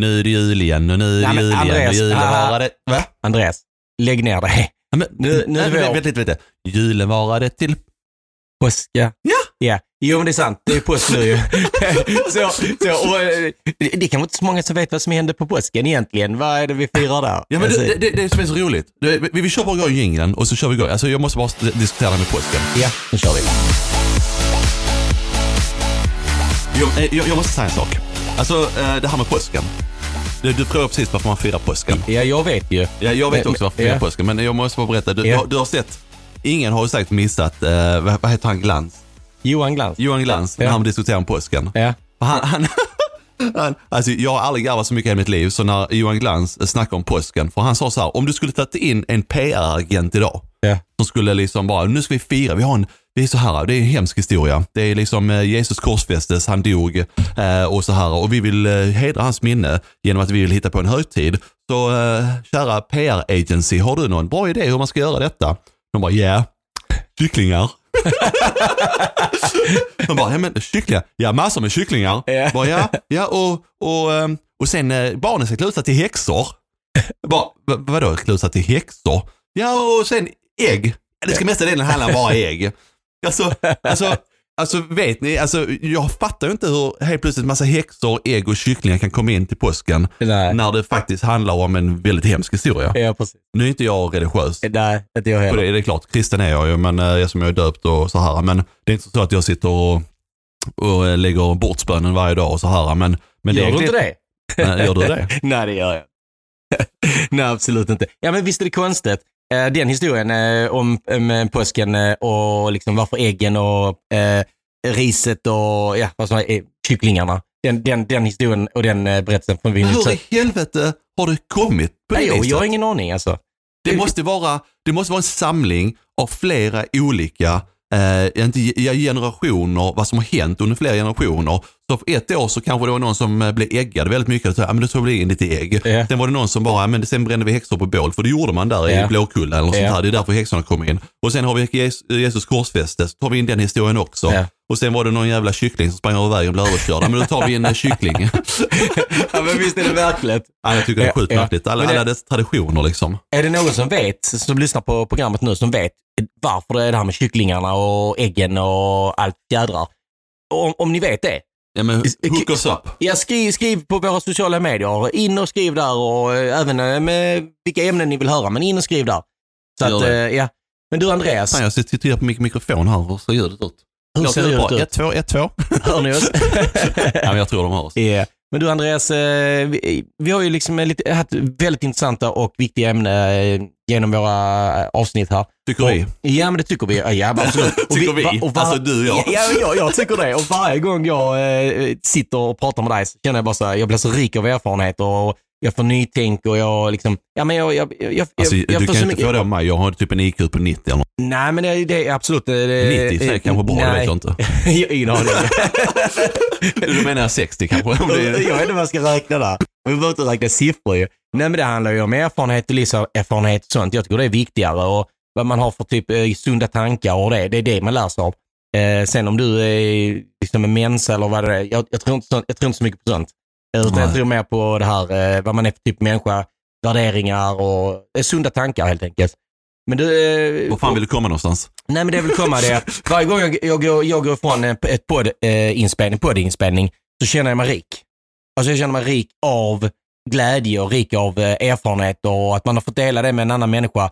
Nu är det jul igen och nu är det Nej, jul igen och Andreas, julen ah, varade... Va? Andreas, lägg ner dig. Ja, men, Nu- nu är nej, vi vänta, lite. Julen varade till... Påsk, ja. Ja! Ja, jo men det är sant. Det är påsk nu ju. så, så, och, eh, det är kanske inte så många som vet vad som hände på påsken egentligen. Vad är det vi firar där? Ja men Alltså, det, det, det är som är så roligt. Det- Vi, vi kör bara igång jingeln och så kör vi igång. Alltså jag måste bara diskutera det med påsken. ja, nu kör vi. Jag, eh, jag, jag måste säga en sak. Alltså eh, det här med påsken. Du, du frågar precis varför man firar påsken. Ja, jag vet ju. Ja, jag vet också varför man ja. firar påsken, men jag måste bara berätta. Du, Ja. du, du har sett, ingen har ju säkert missat, eh, vad, vad heter han, Glans? Johan Glans. Johan Glans, när Ja. han diskuterar om påsken. Ja. Han, han, han, alltså jag har aldrig garvat så mycket i hela mitt liv så när Johan Glans snackade om påsken, för han sa så här, om du skulle tagit in en PR-agent idag, Ja. som skulle liksom bara, nu ska vi fira, vi har en, det är så här, det är en hemsk historia. Det är liksom eh, Jesus korsfästes, han dog eh, och så här och vi vill eh, hedra hans minne genom att vi vill hitta på en högtid. Så kära PR-agency, har du någon bra idé hur man ska göra detta? De bara, ja, yeah. kycklingar. De bara, ja men kycklingar, ja massor med kycklingar. Ja. Bara, ja, ja och, och, och sen barnen ska klusa till häxor. Bara, vadå klusa till häxor? Ja och sen ägg. Det ska mesta delen handla om bara ägg. Alltså, alltså, alltså vet ni, alltså, jag fattar ju inte hur helt plötsligt massa häxor, ägg och kycklingar kan komma in till påsken. Nej. När det faktiskt handlar om en väldigt hemsk historia. Ja, precis. Nu är inte jag religiös. Nej, inte jag heller. det, det är klart, kristen är jag ju, men eh, jag som jag är döpt och så här. Men det är inte så att jag sitter och, och eh, lägger bordsbönen varje dag och så här. Men, men Gör det är du inte det? Nej, gör du det? Nej, det gör jag Nej, absolut inte. Ja, men visst är det konstigt. Eh, Den historien eh, om om påsken eh, och liksom varför äggen och eh, riset och ja, vad som är, kycklingarna. Den, den, den historien och den berättelsen får vi Men nu hur i helvete har det kommit på det Nej, viset? jag har ingen aning alltså. det, måste vara, det måste vara en samling av flera olika eh, inte ge- generationer, vad som har hänt under flera generationer. Så för ett år så kanske det var någon som eh, blev äggad väldigt mycket. Så, ja, men då tog vi in lite ägg. Ja. Sen var det någon som bara, ja, men sen brände vi häxor på bål. För det gjorde man där Ja. i Blåkulla eller Ja. sånt här. Det är därför häxorna kom in. Och sen har vi Jesus, korsfäste, så tar vi in den historien också. Ja. Och sen var det någon jävla kyckling som sprang över vägen och blev överkörd. Men då tar vi en eh, kyckling. ja, men visst är det verkligt. ja, jag tycker det är sjukt Ja, märkligt. Alla, det- alla dess traditioner liksom. Är det någon som vet, som lyssnar på programmet nu, som vet varför det är det här med kycklingarna och äggen och allt jädrar? Om, om ni vet det, Ja, men hook us up. Ja, skriv, skriv på våra sociala medier. In och skriv där och eh, även eh, med vilka ämnen ni vill höra, men in och skriv där. Så att, ja. Men du Andreas, Fan, jag sitter och tittar på min mikrofon här. Hur ser ljudet ut? Hur Låter ser det bra? ut? 1, 2, 1, 2. Hör ni oss? Ja, men jag tror de hör oss. Ja. Men du Andreas, eh, vi, vi har ju liksom lite, haft väldigt intressanta och viktiga ämnen eh, genom våra avsnitt här. Tycker vi. Ja, men det tycker vi. Ja, absolut. Och Tycker vi? va- och var- Alltså du och jag. Ja, jag, jag tycker det. Och varje gång jag eh, sitter och pratar med dig så känner jag bara så här, jag blir så rik av erfarenhet och jag får nytänk och jag liksom, ja men jag, jag, jag, jag, Alltså, jag, du kan inte mycket. av mig. Jag har typ en IQ på 90 eller något. Nej, men det, det är absolut. Det, det, 90 är kanske bra, det vet jag inte. ingen aning. Du menar 60 kanske? Jag vet inte vad jag ska räkna där. Vi behöver inte räkna siffror ju. Nej men det handlar ju om erfarenhet och livserfarenhet och sånt. Jag tycker det är viktigare och vad man har för typ eh, sunda tankar och det. Det är det man lär sig av. Eh, sen om du är liksom en mens eller vad det är. Jag, jag, tror, inte jag tror inte så mycket på sånt. Utan jag tror mer på det här, eh, vad man är för typ människa, värderingar och sunda tankar helt enkelt. Men du, eh, Var fan vill du komma någonstans? Nej, men det vill komma det att varje gång jag, jag, går, jag går ifrån en- ett podd, eh, inspelning, poddinspelning så känner jag mig rik. Alltså jag känner mig rik av glädje och rik av erfarenhet och att man har fått dela det med en annan människa.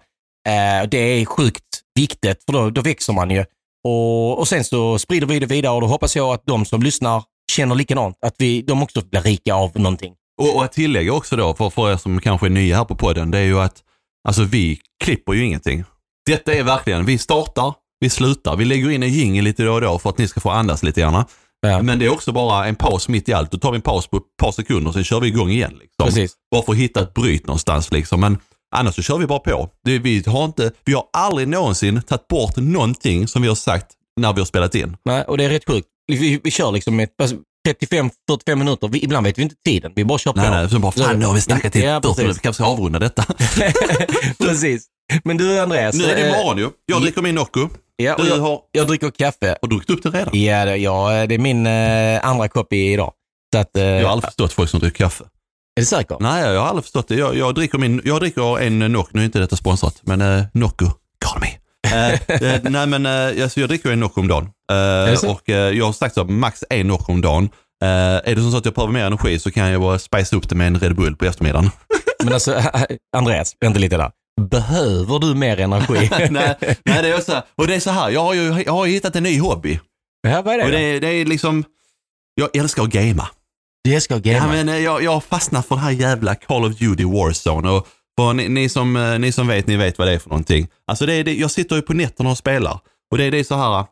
Det är sjukt viktigt för då, då växer man ju. Och, och sen så sprider vi det vidare och då hoppas jag att de som lyssnar känner likadant. Att vi, de också blir rika av någonting. Och, och att tillägga också då, för, för er som kanske är nya här på podden, det är ju att alltså vi klipper ju ingenting. Detta är verkligen, vi startar, vi slutar, vi lägger in en jingel lite då och då för att ni ska få andas lite grann. Ja. Men det är också bara en paus mitt i allt. Då tar vi en paus på ett par sekunder, sen kör vi igång igen. Liksom. Precis. Bara för att hitta ett bryt någonstans liksom. Men annars så kör vi bara på. Det, vi, har inte, vi har aldrig någonsin tagit bort någonting som vi har sagt när vi har spelat in. Nej, och det är rätt sjukt. Vi, vi kör liksom ett, alltså, 35-45 minuter. Vi, ibland vet vi inte tiden. Vi bara kör på. Nej, nej, bara fan nu har vi snackat i Ja, 40 minuter, precis. vi kanske ska avrunda detta. precis. Men du Andreas. nu är det eh, morgon ju. Jag dricker min Nocco. Ja, och Du jag, har, jag dricker kaffe. har druckit upp den redan. Ja, det, ja, det är min eh, andra kopp idag. Så att, eh, Jag har aldrig förstått folk som dricker kaffe. Är du säker? Nej, jag har aldrig förstått det. Jag, jag, dricker, min, jag dricker en Nocco, nu är inte detta sponsrat, men uh, Nocco, call me. Eh, eh, nej men uh, alltså, jag dricker en Nocco om dagen. Så? och eh, jag har sagt så, max en Nocco om dagen. Eh, är det så att jag behöver mer energi så kan jag bara spice upp det med en Red Bull på eftermiddagen. Men alltså, Andreas, vänta lite där. Behöver du mer energi? nej, nej, det är så här, och det är så här, jag har ju jag har hittat en ny hobby. ja, vad är det? Och det, är- det är liksom, jag älskar att gamea. Det ska Ja, gamea. men eh, jag, jag har fastnat för det här jävla Call of Duty Warzone. Och för ni, ni, som, ni som vet, ni vet vad det är för någonting. Alltså det är det, jag sitter ju på nätterna och spelar. Och det är, det är så här,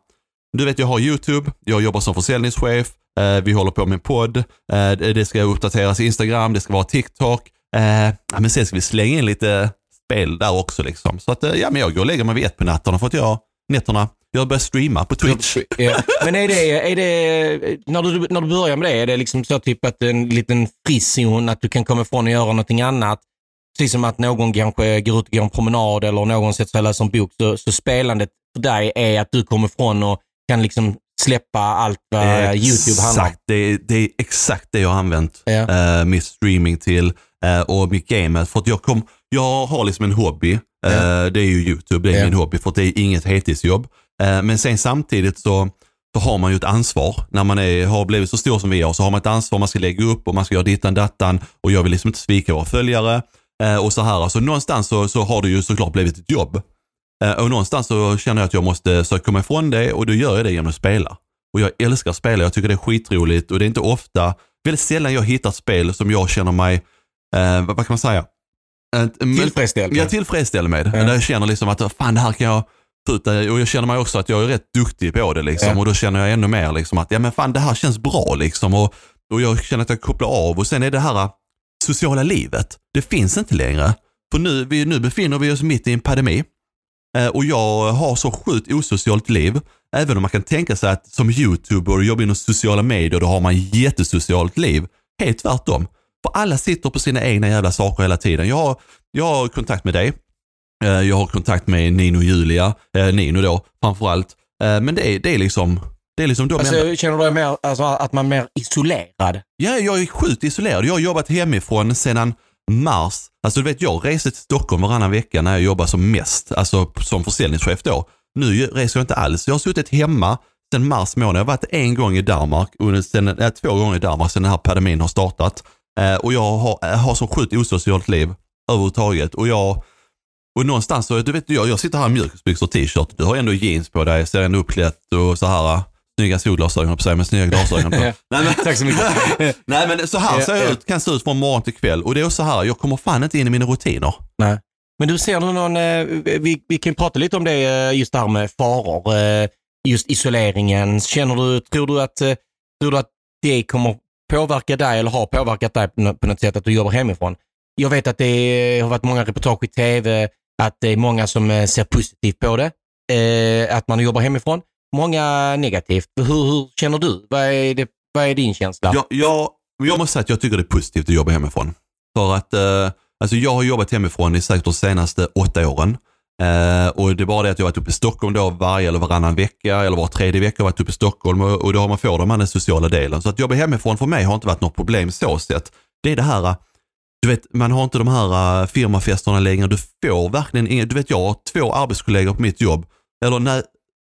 du vet jag har YouTube, jag jobbar som försäljningschef, eh, vi håller på med en podd, eh, det ska uppdateras Instagram, det ska vara TikTok. Eh, men sen ska vi slänga in lite spel där också liksom. Så att, eh, ja men jag går och lägger mig vid ett på nätterna för att jag, nätterna, jag börjar streama på Twitch. Ja. Men är det, är det, när du, när du börjar med det, är det liksom så typ att en liten frizon, att du kan komma ifrån och göra någonting annat? Precis som att någon kanske går ut och går en promenad eller någon sätter sig och läser en bok. Så, så spelandet för dig är att du kommer ifrån och kan liksom släppa allt vad YouTube handlar om. Det är, det är exakt det jag har använt Ja. eh, mitt streaming till eh, och mitt game. För att jag, kom, jag har liksom en hobby, eh, det är ju YouTube, det är Ja. min hobby för det är inget heltidsjobb. Men sen samtidigt så, så har man ju ett ansvar. När man är, har blivit så stor som vi har så har man ett ansvar, man ska lägga upp och man ska göra dittan dattan och jag vill liksom inte svika våra följare. Och så här, alltså någonstans så, så har det ju såklart blivit ett jobb. Eh, och någonstans så känner jag att jag måste söka komma ifrån det och då gör jag det genom att spela. Och jag älskar att spela, jag tycker det är skitroligt och det är inte ofta, väldigt sällan jag hittar spel som jag känner mig, eh, vad, kan man säga? Eh, Tillfredsställd. Jag tillfredsställd med. Ja. Där jag känner liksom att fan det här kan jag det. Och jag känner mig också att jag är rätt duktig på det liksom. Ja. Och då känner jag ännu mer liksom att ja men fan det här känns bra liksom. Och, och jag känner att jag kopplar av. Och sen är det här eh, sociala livet. Det finns inte längre. För nu, vi, nu befinner vi oss mitt i en pandemi. Eh, och jag har så sjukt osocialt liv. Även om man kan tänka sig att som youtuber och jobbar inom sociala medier, då har man jättesocialt liv. Helt tvärtom. För alla sitter på sina egna jävla saker hela tiden. Jag har, jag har kontakt med dig. Eh, Jag har kontakt med Nino och Julia. Eh, Nino då, framförallt. Men det är, det är liksom, det är liksom de enda- Alltså, känner du mer, alltså, att man är mer isolerad? Ja, jag är sjukt isolerad. Jag har jobbat hemifrån sedan mars. Alltså du vet, jag reser till Stockholm varannan vecka när jag jobbar som mest, alltså som försäljningschef då. Nu reser jag inte alls. Jag har suttit hemma sedan mars månad. Jag har varit en gång i Danmark, och sen, äh, två gånger i Danmark sedan den här pandemin har startat. Eh, och jag har, eh, har så sjukt osocialt liv överhuvudtaget. Och jag, och någonstans så, du vet, jag, jag sitter här i mjukisbyxor och t-shirt. Du har ändå jeans på dig, ser ändå uppklätt och så här. Snygga solglasögon på sig med snygga glasögon. Nej, men, Tack så mycket. Nej men så här ser jag ja. ut, kan se ut från morgon till kväll. Och det är så här, jag kommer fan inte in i mina rutiner. Nej. Men du, ser du någon, eh, vi, vi kan prata lite om det, eh, just det här med faror, eh, just isoleringen. Känner du, tror du att, tror du att det kommer påverka dig eller har påverkat dig på nå- på något sätt att du jobbar hemifrån? Jag vet att det har varit många reportage i tv, att det är många som ser positivt på det, att man jobbar hemifrån. Många negativt. Hur, hur känner du? Vad är, det, vad är din känsla? Jag, jag, jag måste säga att jag tycker det är positivt att jobba hemifrån. För att eh, alltså jag har jobbat hemifrån i säkert de senaste åtta åren. Eh, och det är bara det att jag har varit uppe i Stockholm då varje eller varannan vecka eller var tredje vecka har jag varit uppe i Stockholm och, och då har man får man den sociala delen. Så att jobba hemifrån för mig har inte varit något problem så sett. Det är det här, du vet, man har inte de här eh, firmafesterna längre. Du får verkligen ingen, du vet jag har två arbetskollegor på mitt jobb, eller nej,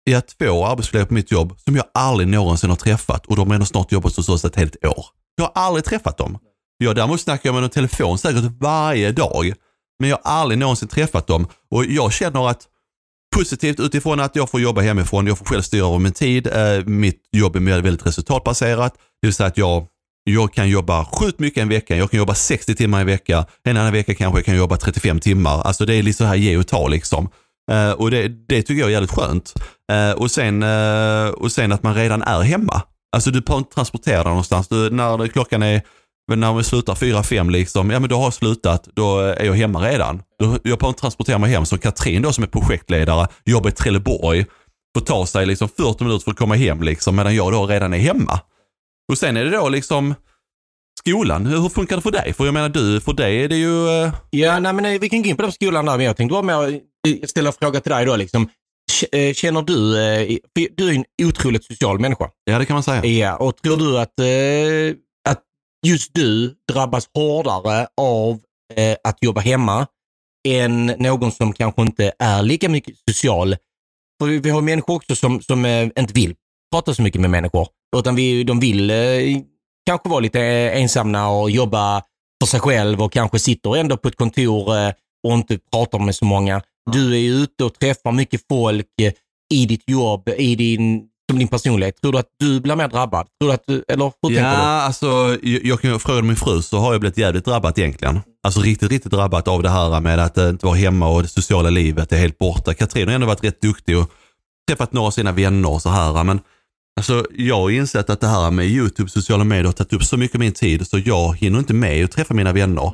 jag har två arbetskollegor på mitt jobb som jag aldrig någonsin har träffat och de har ändå snart jobbat hos oss ett helt år. Jag har aldrig träffat dem. Jag däremot snackar jag med dem telefon säkert varje dag. Men jag har aldrig någonsin träffat dem och jag känner att positivt utifrån att jag får jobba hemifrån, jag får själv styra över min tid. Eh, mitt jobb är väldigt resultatbaserat. Det vill säga att jag, jag kan jobba sjukt mycket en vecka. Jag kan jobba 60 timmar i vecka. En annan vecka kanske jag kan jobba 35 timmar. Alltså det är lite så här ge och ta liksom. Uh, och det, det tycker jag är jävligt skönt. Uh, och, sen, uh, och sen att man redan är hemma. Alltså du behöver inte transportera dig någonstans. Du, när klockan är när vi slutar 4-5 liksom, ja men då har jag slutat, då är jag hemma redan. Då, jag behöver inte transportera mig hem Så Katrin då som är projektledare, jobbar i Trelleborg, får ta sig liksom 40 minuter för att komma hem liksom, medan jag då redan är hemma. Och sen är det då liksom skolan, hur funkar det för dig? För jag menar du, för dig är det ju... Ja, nej, men nej, vi kan gå in på den skolan där, men jag tänkte bara mer ställa en fråga till dig då. Liksom. Eh, Känner du, eh, du är en otroligt social människa. Ja det kan man säga. Ja, och tror du att, eh, att just du drabbas hårdare av att jobba hemma än någon som kanske inte är lika mycket social? För vi, har människor också som, som inte vill prata så mycket med människor, utan vi, de vill kanske vara lite ensamma och jobba för sig själv och kanske sitter ändå på ett kontor och inte pratar med så många. Du är ju ute och träffar mycket folk eh, i ditt jobb, i din, som din personlighet. Tror du att du blir mer drabbad? Tror du att du, eller hur Ja, tänker du? alltså jag, jag kan fråga min fru så har jag blivit jävligt drabbad egentligen. Alltså riktigt, riktigt drabbad av det här med att eh, inte vara hemma och det sociala livet är helt borta. Katrin har ändå varit rätt duktig och träffat några av sina vänner och så här. Men alltså, jag har insett att det här med YouTube, sociala medier har tagit upp så mycket av min tid så jag hinner inte med att träffa mina vänner.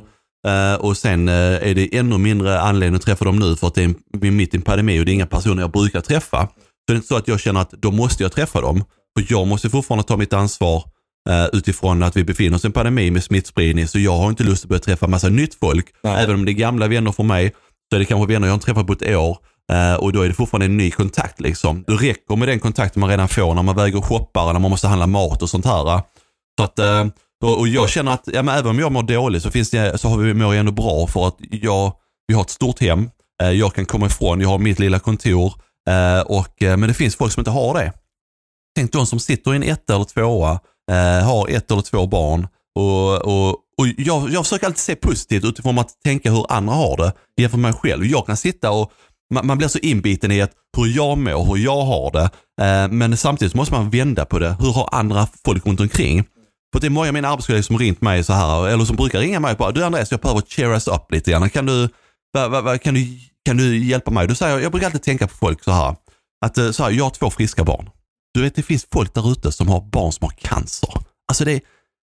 Eh, och sen eh, är det ännu mindre anledning att träffa dem nu för att det är en- mitt i en pandemi och det är inga personer jag brukar träffa. Så det är inte så att jag känner att då måste jag träffa dem. För jag måste fortfarande ta mitt ansvar eh, utifrån att vi befinner oss i en pandemi med smittspridning. Så jag har inte lust att börja träffa massa nytt folk. Nej. Även om det är gamla vänner för mig så är det kanske vänner jag inte träffat på ett år. Och då är det fortfarande en ny kontakt liksom. Det räcker med den kontakten man redan får när man väger och shoppar, när man måste handla mat och sånt här. Så att, och, och jag känner att ja, men även om jag mår dåligt så, finns det, så har vi, mår jag ändå bra för att jag, vi har ett stort hem. Eh, jag kan komma ifrån, jag har mitt lilla kontor. Eh, och, eh, men det finns folk som inte har det. Tänk de som sitter i en etta eller tvåa, eh, har ett eller två barn. Och, och, och jag, jag försöker alltid se positivt utifrån att tänka hur andra har det jämfört med mig själv. Jag kan sitta och man, man blir så inbiten i att hur jag mår, hur jag har det. Eh, men samtidigt måste man vända på det. Hur har andra folk runt omkring? För det är många av mina arbetskollegor som ringt mig så här, eller som brukar ringa mig och bara, du Andreas, jag behöver cheer us up lite grann. Kan du, va, va, va, kan du, kan du hjälpa mig? Då säger jag, brukar alltid tänka på folk så här, att eh, så här, jag har två friska barn. Du vet, det finns folk där ute som har barn som har cancer. Alltså det,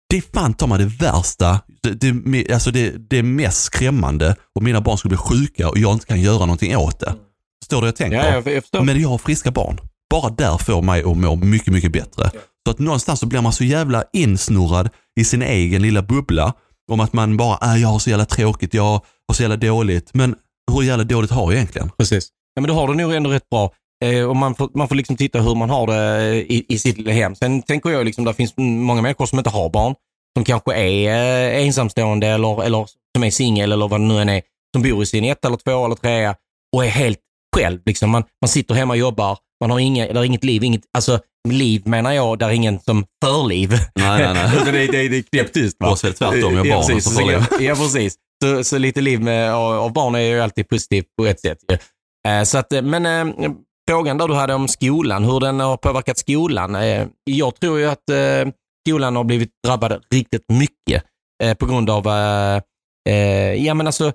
det är fan ta mig det värsta, det, det, alltså det, det är mest skrämmande om mina barn skulle bli sjuka och jag inte kan göra någonting åt det. Förstår du vad jag tänker? Ja, jag. Men jag har friska barn. Bara där får mig att må mycket, mycket bättre. Så att någonstans så blir man så jävla insnurrad i sin egen lilla bubbla. Om att man bara, äh, jag har så jävla tråkigt, jag har så jävla dåligt. Men hur jävla dåligt har jag egentligen? Precis. Ja, men då har du nog ändå rätt bra. Eh, och man, får, man får liksom titta hur man har det eh, i, i sitt lilla hem. Sen tänker jag liksom, det finns många människor som inte har barn. Som kanske är eh, ensamstående eller, eller som är singel eller vad det nu än är. Som bor i sin ett eller två eller trea och är helt själv. Liksom. Man, man sitter hemma och jobbar. Man har inga, eller inget liv. Inget, alltså liv menar jag, där är ingen som för liv. Nej, nej, nej. Det, det, det är knäpptyst. va? Så är det tvärtom, jag barnen precis, liv. Ja, precis. Så, så lite liv med, av, barn är ju alltid positivt på ett sätt. Eh, Så att, eh, men eh, frågan där du hade om skolan, hur den har påverkat skolan. Eh, jag tror ju att skolan har blivit drabbad riktigt mycket på grund av ja, men alltså,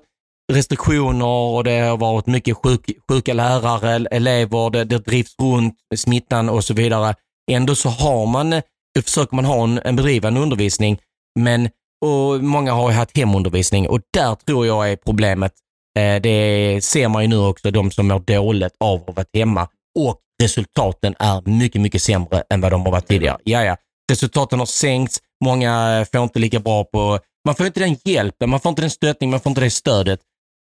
restriktioner och det har varit mycket sjuk, sjuka lärare, elever, det, det drivs runt smittan och så vidare. Ändå så har man, försöker man ha en, en bedrivande undervisning, men och många har ju haft hemundervisning och där tror jag är problemet. Eh, det ser man ju nu också, de som mår dåligt av att vara hemma och resultaten är mycket, mycket sämre än vad de har varit tidigare. Ja, ja. Resultaten har sänkts, många får inte lika bra på, man får inte den hjälpen, man får inte den stöttning, man får inte det stödet.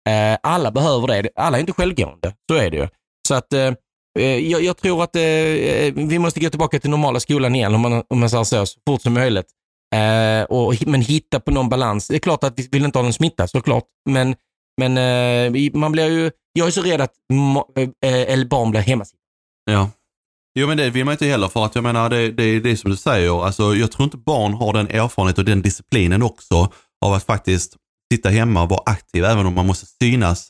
Eh, alla behöver det. Alla är inte självgående, så är det ju. Så att eh, eh jag, jag tror att eh, eh, vi måste gå tillbaka till normala skolan igen, om man, om man säger så, så fort som möjligt. Eh, och, men hitta på någon balans. Det är klart att vi vill inte ha någon smitta såklart, men, men eh, man blir ju, jag är så rädd att eh, eller barn blir hemma. Ja. Jo men det vill man inte heller för att jag menar det, det, det är som du säger, alltså, jag tror inte barn har den erfarenhet och den disciplinen också av att faktiskt sitta hemma och vara aktiv även om man måste synas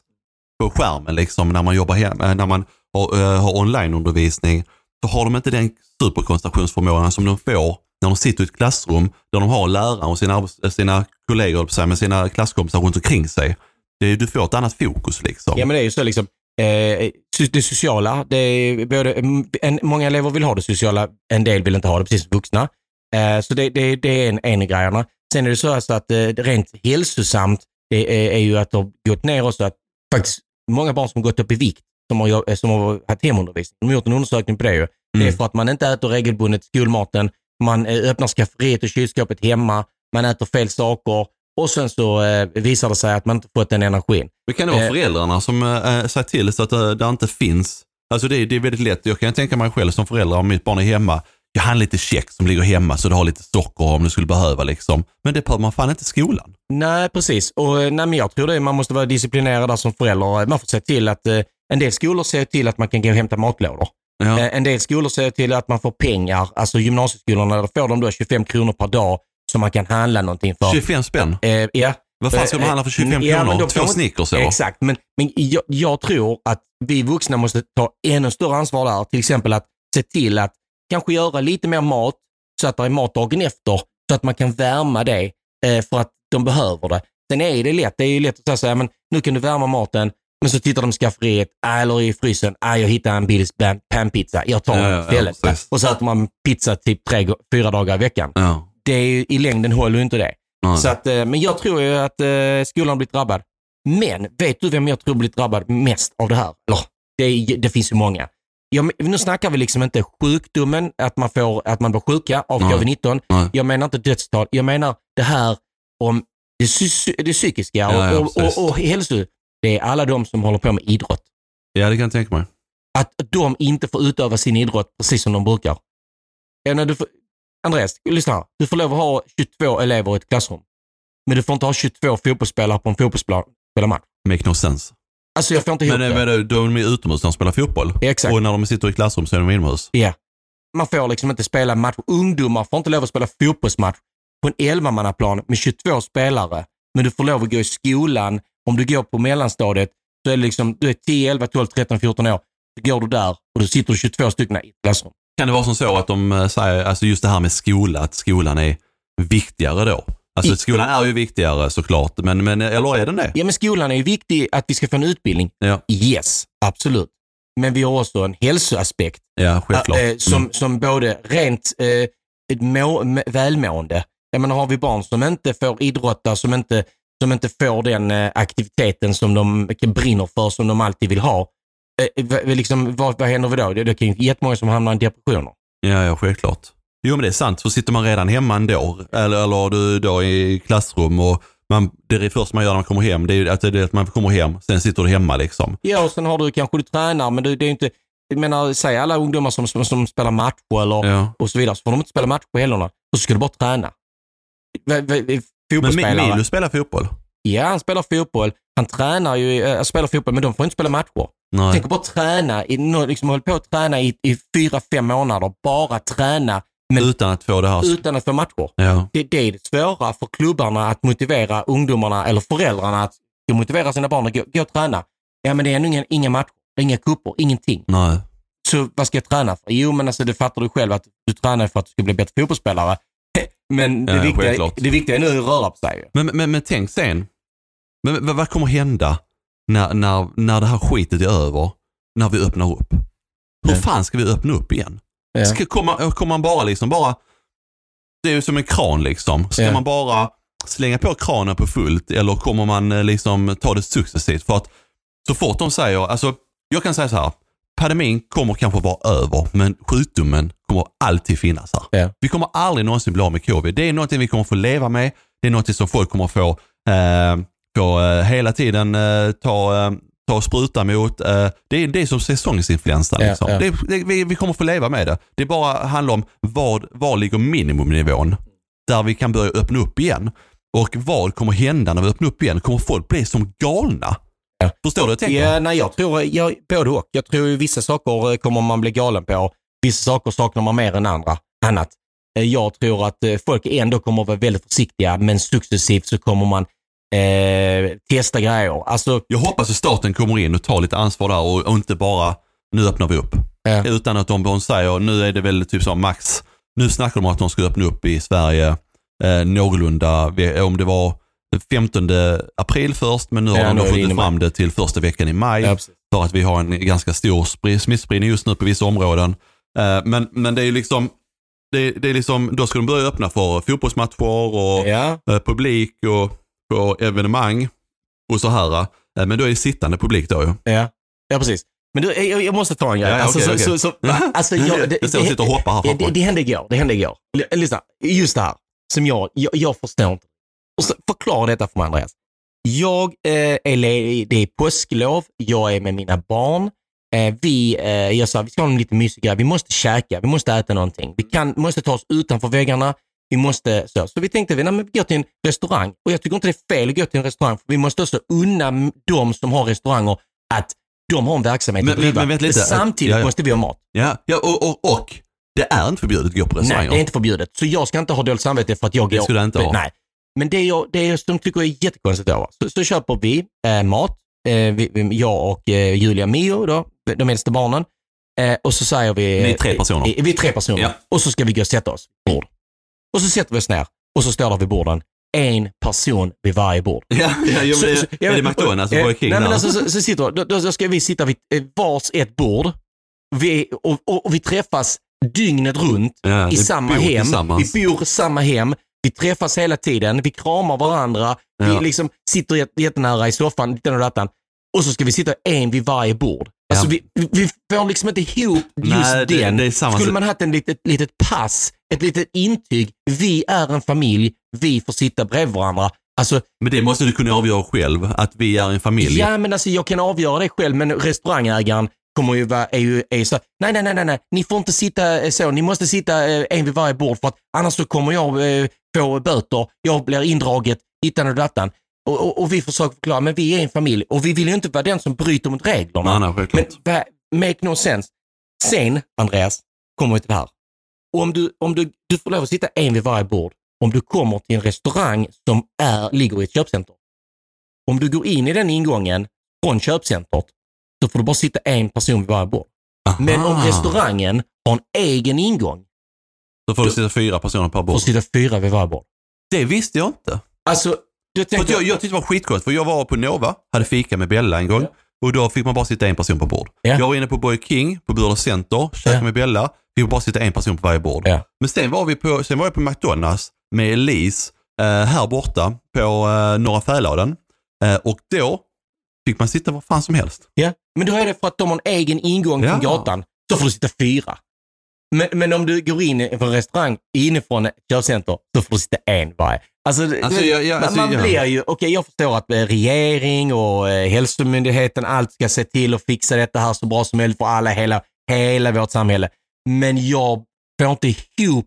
på skärmen liksom när man jobbar hemma, eh, när man har, uh, har onlineundervisning. Så har de inte den superkoncentrationsförmågan som de får när de sitter i ett klassrum där de har läraren och sina, eh, sina kollegor, med sina klasskompisar runt omkring sig. Det är, du får ett annat fokus liksom. Ja men det är ju så liksom, eh, det sociala, det är både, mm, en, många elever vill ha det sociala, en del vill inte ha det, precis som vuxna. Eh, så det, det, det är en, en grejerna. Sen är det så alltså att eh, rent hälsosamt det är, är ju att det har gått ner också att faktiskt många barn som gått upp i vikt som har, som har haft hemundervisning, de har gjort en undersökning på det ju. Det är för att man inte äter regelbundet skolmaten, man eh, öppnar skafferiet och kylskåpet hemma, man äter fel saker och sen så eh, visar det sig att man inte fått den energin. Men kan det vara Eh. föräldrarna som äh, säger till så att det, det inte finns? Alltså det, det är väldigt lätt. Jag kan tänka mig själv som förälder om mitt barn är hemma. Jag har lite check som ligger hemma så du har lite socker om du skulle behöva liksom. Men det behöver man fan inte i skolan. Nej, precis. Och, eh, nej, men jag tror det, man måste vara disciplinerad där som förälder. Man får se till att eh, en del skolor ser till att man kan gå och hämta matlådor. Ja. Eh, en del skolor ser till att man får pengar, alltså gymnasieskolorna, där får de då 25 kronor per dag som man kan handla någonting för. 25 spänn. Eh, ja. Vad fan ska man Eh, handla för 25 ja, kronor? Två Snickers eller? Exakt, men, men jag, jag tror att vi vuxna måste ta ännu större ansvar där. Till exempel att se till att kanske göra lite mer mat så att det är mat dagen efter. Så att man kan värma det eh, för att de behöver det. Sen är det lätt. Det är ju lätt att säga men nu kan du värma maten. Men så tittar de i skafferiet äh, eller i frysen. Äh, jag hittade en pan- panpizza. Jag tar Ja, den ja, ja, istället. precis. och så äter man pizza typ tre, fyra dagar i veckan. Ja. Det är ju, I längden håller ju inte det. Så att, eh, men jag tror ju att eh, skolan blivit drabbad. Men vet du vem jag tror blivit drabbad mest av det här? Eller, det, det finns ju många. Jag, nu snackar vi liksom inte sjukdomen, att man, får, att man blir sjuka av Nej. covid-19. Nej. Jag menar inte dödstal. Jag menar det här om det, psy- det psykiska Ja, ja, och, och, och, och hälso. Det är alla de som håller på med idrott. ja, det kan jag tänka mig. Att de inte får utöva sin idrott precis som de brukar. Ja, du får, Andreas, lyssna här. Du får lov att ha 22 elever i ett klassrum. Men du får inte ha 22 fotbollsspelare på en fotbollsplan spela match. Make no sense. Alltså jag får inte ihop Men, det. men då- då är de utomhus när de spelar fotboll. Exakt. Och när de sitter i klassrum så är de inomhus. Ja. Man får liksom inte spela match. Ungdomar får inte lov att spela fotbollsmatch på en 11-mannaplan med 22 spelare. Men du får lov att gå i skolan. Om du går på mellanstadiet så är det liksom, du är 10, 11, 12, 13, 14 år. Så går du där och då sitter du 22 stycken i klassrum. Kan det vara som så att de eh, säger, alltså just det här med skola, att skolan är viktigare då? Alltså skolan är ju viktigare såklart, men, men eller är den det? Ja, men skolan är ju viktig att vi ska få en utbildning. Ja, Yes, absolut. Men vi har också en hälsoaspekt ja självklart. eh, som, Mm. som både rent ett må, välmående. Jag menar, har vi barn som inte får idrotta, som inte, som inte får den eh, aktiviteten som de brinner för, som de alltid vill ha. Liksom, vad, vad händer vi då? Det, det kan ju jättemånga som hamnar i depressioner. Ja, ja, självklart. Jo, men det är sant. Så sitter man redan hemma ändå, eller, eller du då i klassrum och man, det är det första man gör när man kommer hem, det är att, det är att man kommer hem, sen sitter du hemma liksom. Ja, och sen har du kanske du tränar, men det, det är inte, jag menar, säg alla ungdomar som, som, som spelar matcher eller Ja. och så vidare, så får de inte spela match på helgerna. Så ska du bara träna. V- v- v- Men Fotbollsspelare. Minus spelar fotboll? Ja, han spelar fotboll. Han tränar ju, äh, spelar fotboll, men de får inte spela matcher. Nej. Tänk bara träna, i, liksom hålla på att träna i, i fyra, fem månader. Bara träna men Utan att få det här... utan att få matcher. Ja. Det, det är det svåra för klubbarna att motivera ungdomarna eller föräldrarna att motivera sina barn att gå, gå och träna. Ja, men det är ännu inga, inga matcher, inga kupper, ingenting. Nej. Så vad ska jag träna för? Jo, men alltså det fattar du själv att du tränar för att du ska bli bättre fotbollsspelare. Men det, Ja, viktiga, det viktiga är nu att röra på sig. Men, men, men tänk sen, men, vad- vad kommer hända när, när, när det här skitet är över? När vi öppnar upp? Hur fan ska vi öppna upp igen? Ja. Ska, kommer, kommer man bara liksom bara, det är ju som en kran liksom. Ska Ja. man bara slänga på kranen på fullt eller kommer man eh, liksom ta det successivt? För att så fort de säger, alltså jag kan säga så här, pandemin kommer kanske vara över men sjukdomen kommer alltid finnas här. Ja. Vi kommer aldrig någonsin bli av med covid. Det är någonting vi kommer få leva med. Det är någonting som folk kommer få, eh, få eh, hela tiden eh, ta, eh, ta och spruta mot. Eh, det, är, det är som säsongsinfluensan. Ja, Liksom. ja. Det, det, vi, vi kommer få leva med det. Det bara handlar om vad, var ligger minimumnivån? där vi kan börja öppna upp igen. Och vad kommer hända när vi öppnar upp igen? Kommer folk bli som galna? Förstår du vad jag tänker? Ja, nej, jag tror jag, både och. Jag tror vissa saker eh, kommer man bli galen på. Vissa saker saknar man mer än andra. annat. Eh, Jag tror att folk ändå kommer att vara väldigt försiktiga, men successivt så kommer man eh, testa grejer. Alltså, Jag hoppas att staten kommer in och tar lite ansvar där och, och inte bara, nu öppnar vi upp. Ja. Utan att de, säger, nu är det väl typ som max, nu snackar de om att de ska öppna upp i Sverige eh, någorlunda, om det var den 15 april först, men nu har Ja, de skjutit fram det till första veckan i maj. Ja, för att vi har en ganska stor spri- smittspridning just nu på vissa områden. Eh, men, men det är liksom, det, det är liksom, då ska de börja öppna för fotbollsmatcher och ja, eh, publik och på evenemang och så här. Eh, men då är det sittande publik då ju. ja, ja, precis. Men du, jag, jag måste ta en grej. Ja, alltså, okej, så, okej. Så, så, alltså, jag, det, Jag sitter och hoppar här det, det, hände igår. Det hände igår. L- Lyssna, just det här som jag, jag, jag förstår inte. Och så, förklara detta för mig Andreas. Jag eh, är ledig, det är påsklov, jag är med mina barn. Eh, vi, eh, jag sa vi ska ha en lite mysig grej. Vi måste käka, vi måste äta någonting. Vi kan, måste ta oss utanför väggarna. Vi måste så. Så vi tänkte, vi, nej, men vi går till en restaurang. Och jag tycker inte det är fel att gå till en restaurang. För vi måste också unna de som har restauranger att de har en verksamhet Men- att driva. men- men lite. samtidigt Ja, ja. måste vi ha mat. Ja, ja och, och, och det är inte förbjudet att gå på Nej, restauranger. det är inte förbjudet. Så jag ska inte ha dåligt samvete för att jag Det går. skulle jag inte ha. Nej. Men det jag, det jag som tycker är jättekonstigt då, så, så köper vi eh, mat, eh, vi, vi, jag och eh, Julia Mio, då, de äldsta barnen. Eh, och så säger vi... Ni är tre personer. Eh, vi är tre personer. Ja. Och så ska vi gå och sätta oss bord. Och så sätter vi oss ner och så står där vid borden en person vid varje bord. Ja, ja, ja, Så- så- det, är det McDonalds och eh, Burger King Nej, men alltså, så, så sitter, då, då ska vi sitta vid eh, vars ett bord vi, och, och, och vi träffas dygnet runt Ja, i samma hem. Vi bor i samma hem. Vi träffas hela tiden. Vi kramar varandra. Ja. Vi liksom sitter jät- jättenära i soffan, ditten och dattan. Och så ska vi sitta en vid varje bord. Alltså Ja. vi, vi- får liksom inte ihop just Nej, det- den. det Skulle man haft en litet, litet pass, ett litet intyg. Vi är en familj, vi får sitta bredvid varandra. Alltså, Men det måste du kunna avgöra själv, att vi är en familj. Ja, men alltså jag kan avgöra det själv, men restaurangägaren kommer ju vara, är ju, är ju så, nej, nej, nej, nej, nej, ni får inte sitta eh, så, ni måste sitta eh, en vid varje bord för att annars så kommer jag eh, få böter, jag blir indraget, dittan och dattan. Och, och, och vi försöker förklara, men vi är en familj och vi vill ju inte vara den som bryter mot reglerna. Nej, nej. Men make no sense. Sen, Andreas, kommer vi till det här. Om du, om du, du får lov att sitta en vid varje bord om du kommer till en restaurang som är, ligger i ett köpcenter. Om du går in i den ingången från köpcentret så får du bara sitta en person vid varje bord. Men om Aha. restaurangen har en egen ingång Då får du sitta fyra personer per får bord. du sitta fyra vid varje bord. Det visste jag inte. Alltså, du För tänker... att jag, jag tyckte det var skitgott, för jag var på Nova, hade fika med Bella en gång. Och då fick man bara sitta en person på bord. Ja. Jag var inne på Boy King, på Burlöv Center, käkade Ja. med Bella. Fick bara sitta en person på varje bord. Ja. Men sen var, vi på, sen var jag på McDonalds med Elise eh, här borta på eh, Norra Fäladen. Eh, och då fick man sitta var fan som helst. Ja, men då är det för att de har en egen ingång från Ja. gatan. Så får du sitta fyra. Men, men om du går in på en restaurang inifrån ett köpcenter så får du sitta en varje. Alltså, Alltså, jag- jag- man, alltså, man blir ju, okej jag förstår att eh, regering och eh, hälsomyndigheten, allt ska se till att fixa detta här så bra som möjligt för alla, hela, hela vårt samhälle. Men jag får inte ihop,